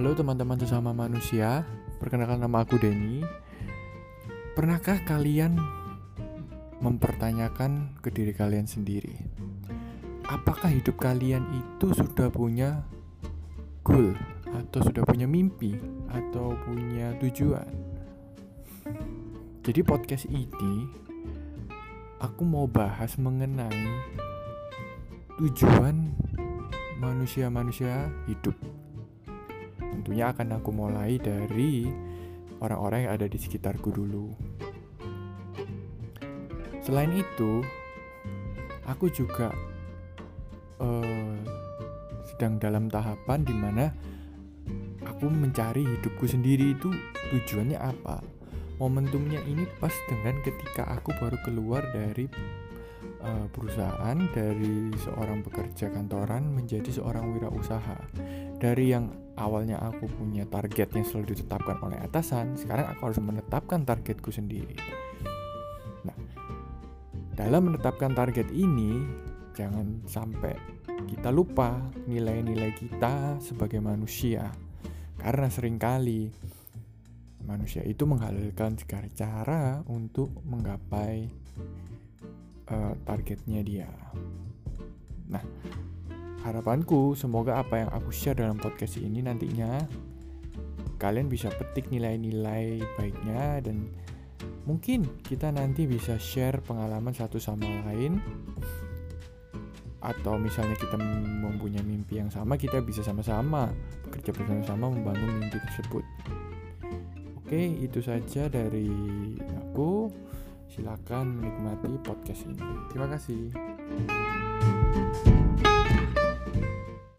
Halo teman-teman sesama manusia, perkenalkan nama aku Denny. Pernahkah kalian mempertanyakan ke diri kalian sendiri, apakah hidup kalian itu sudah punya goal atau sudah punya mimpi atau punya tujuan? Jadi podcast ini aku mau bahas mengenai tujuan manusia-manusia hidup. Tentunya akan aku mulai dari orang-orang yang ada di sekitarku dulu. Selain itu, aku juga uh, sedang dalam tahapan di mana aku mencari hidupku sendiri itu tujuannya apa. Momentumnya ini pas dengan ketika aku baru keluar dari uh, perusahaan dari seorang pekerja kantoran menjadi seorang wirausaha. Dari yang awalnya aku punya target yang selalu ditetapkan oleh atasan, sekarang aku harus menetapkan targetku sendiri. Nah, dalam menetapkan target ini, jangan sampai kita lupa nilai-nilai kita sebagai manusia. Karena sering kali manusia itu menghalalkan segala cara untuk menggapai uh, targetnya dia. Nah, harapanku semoga apa yang aku share dalam podcast ini nantinya kalian bisa petik nilai-nilai baiknya dan mungkin kita nanti bisa share pengalaman satu sama lain. Atau misalnya kita mempunyai mimpi yang sama kita bisa sama-sama bekerja bersama-sama membangun mimpi tersebut. Oke itu saja dari aku. Silakan menikmati podcast ini. Terima kasih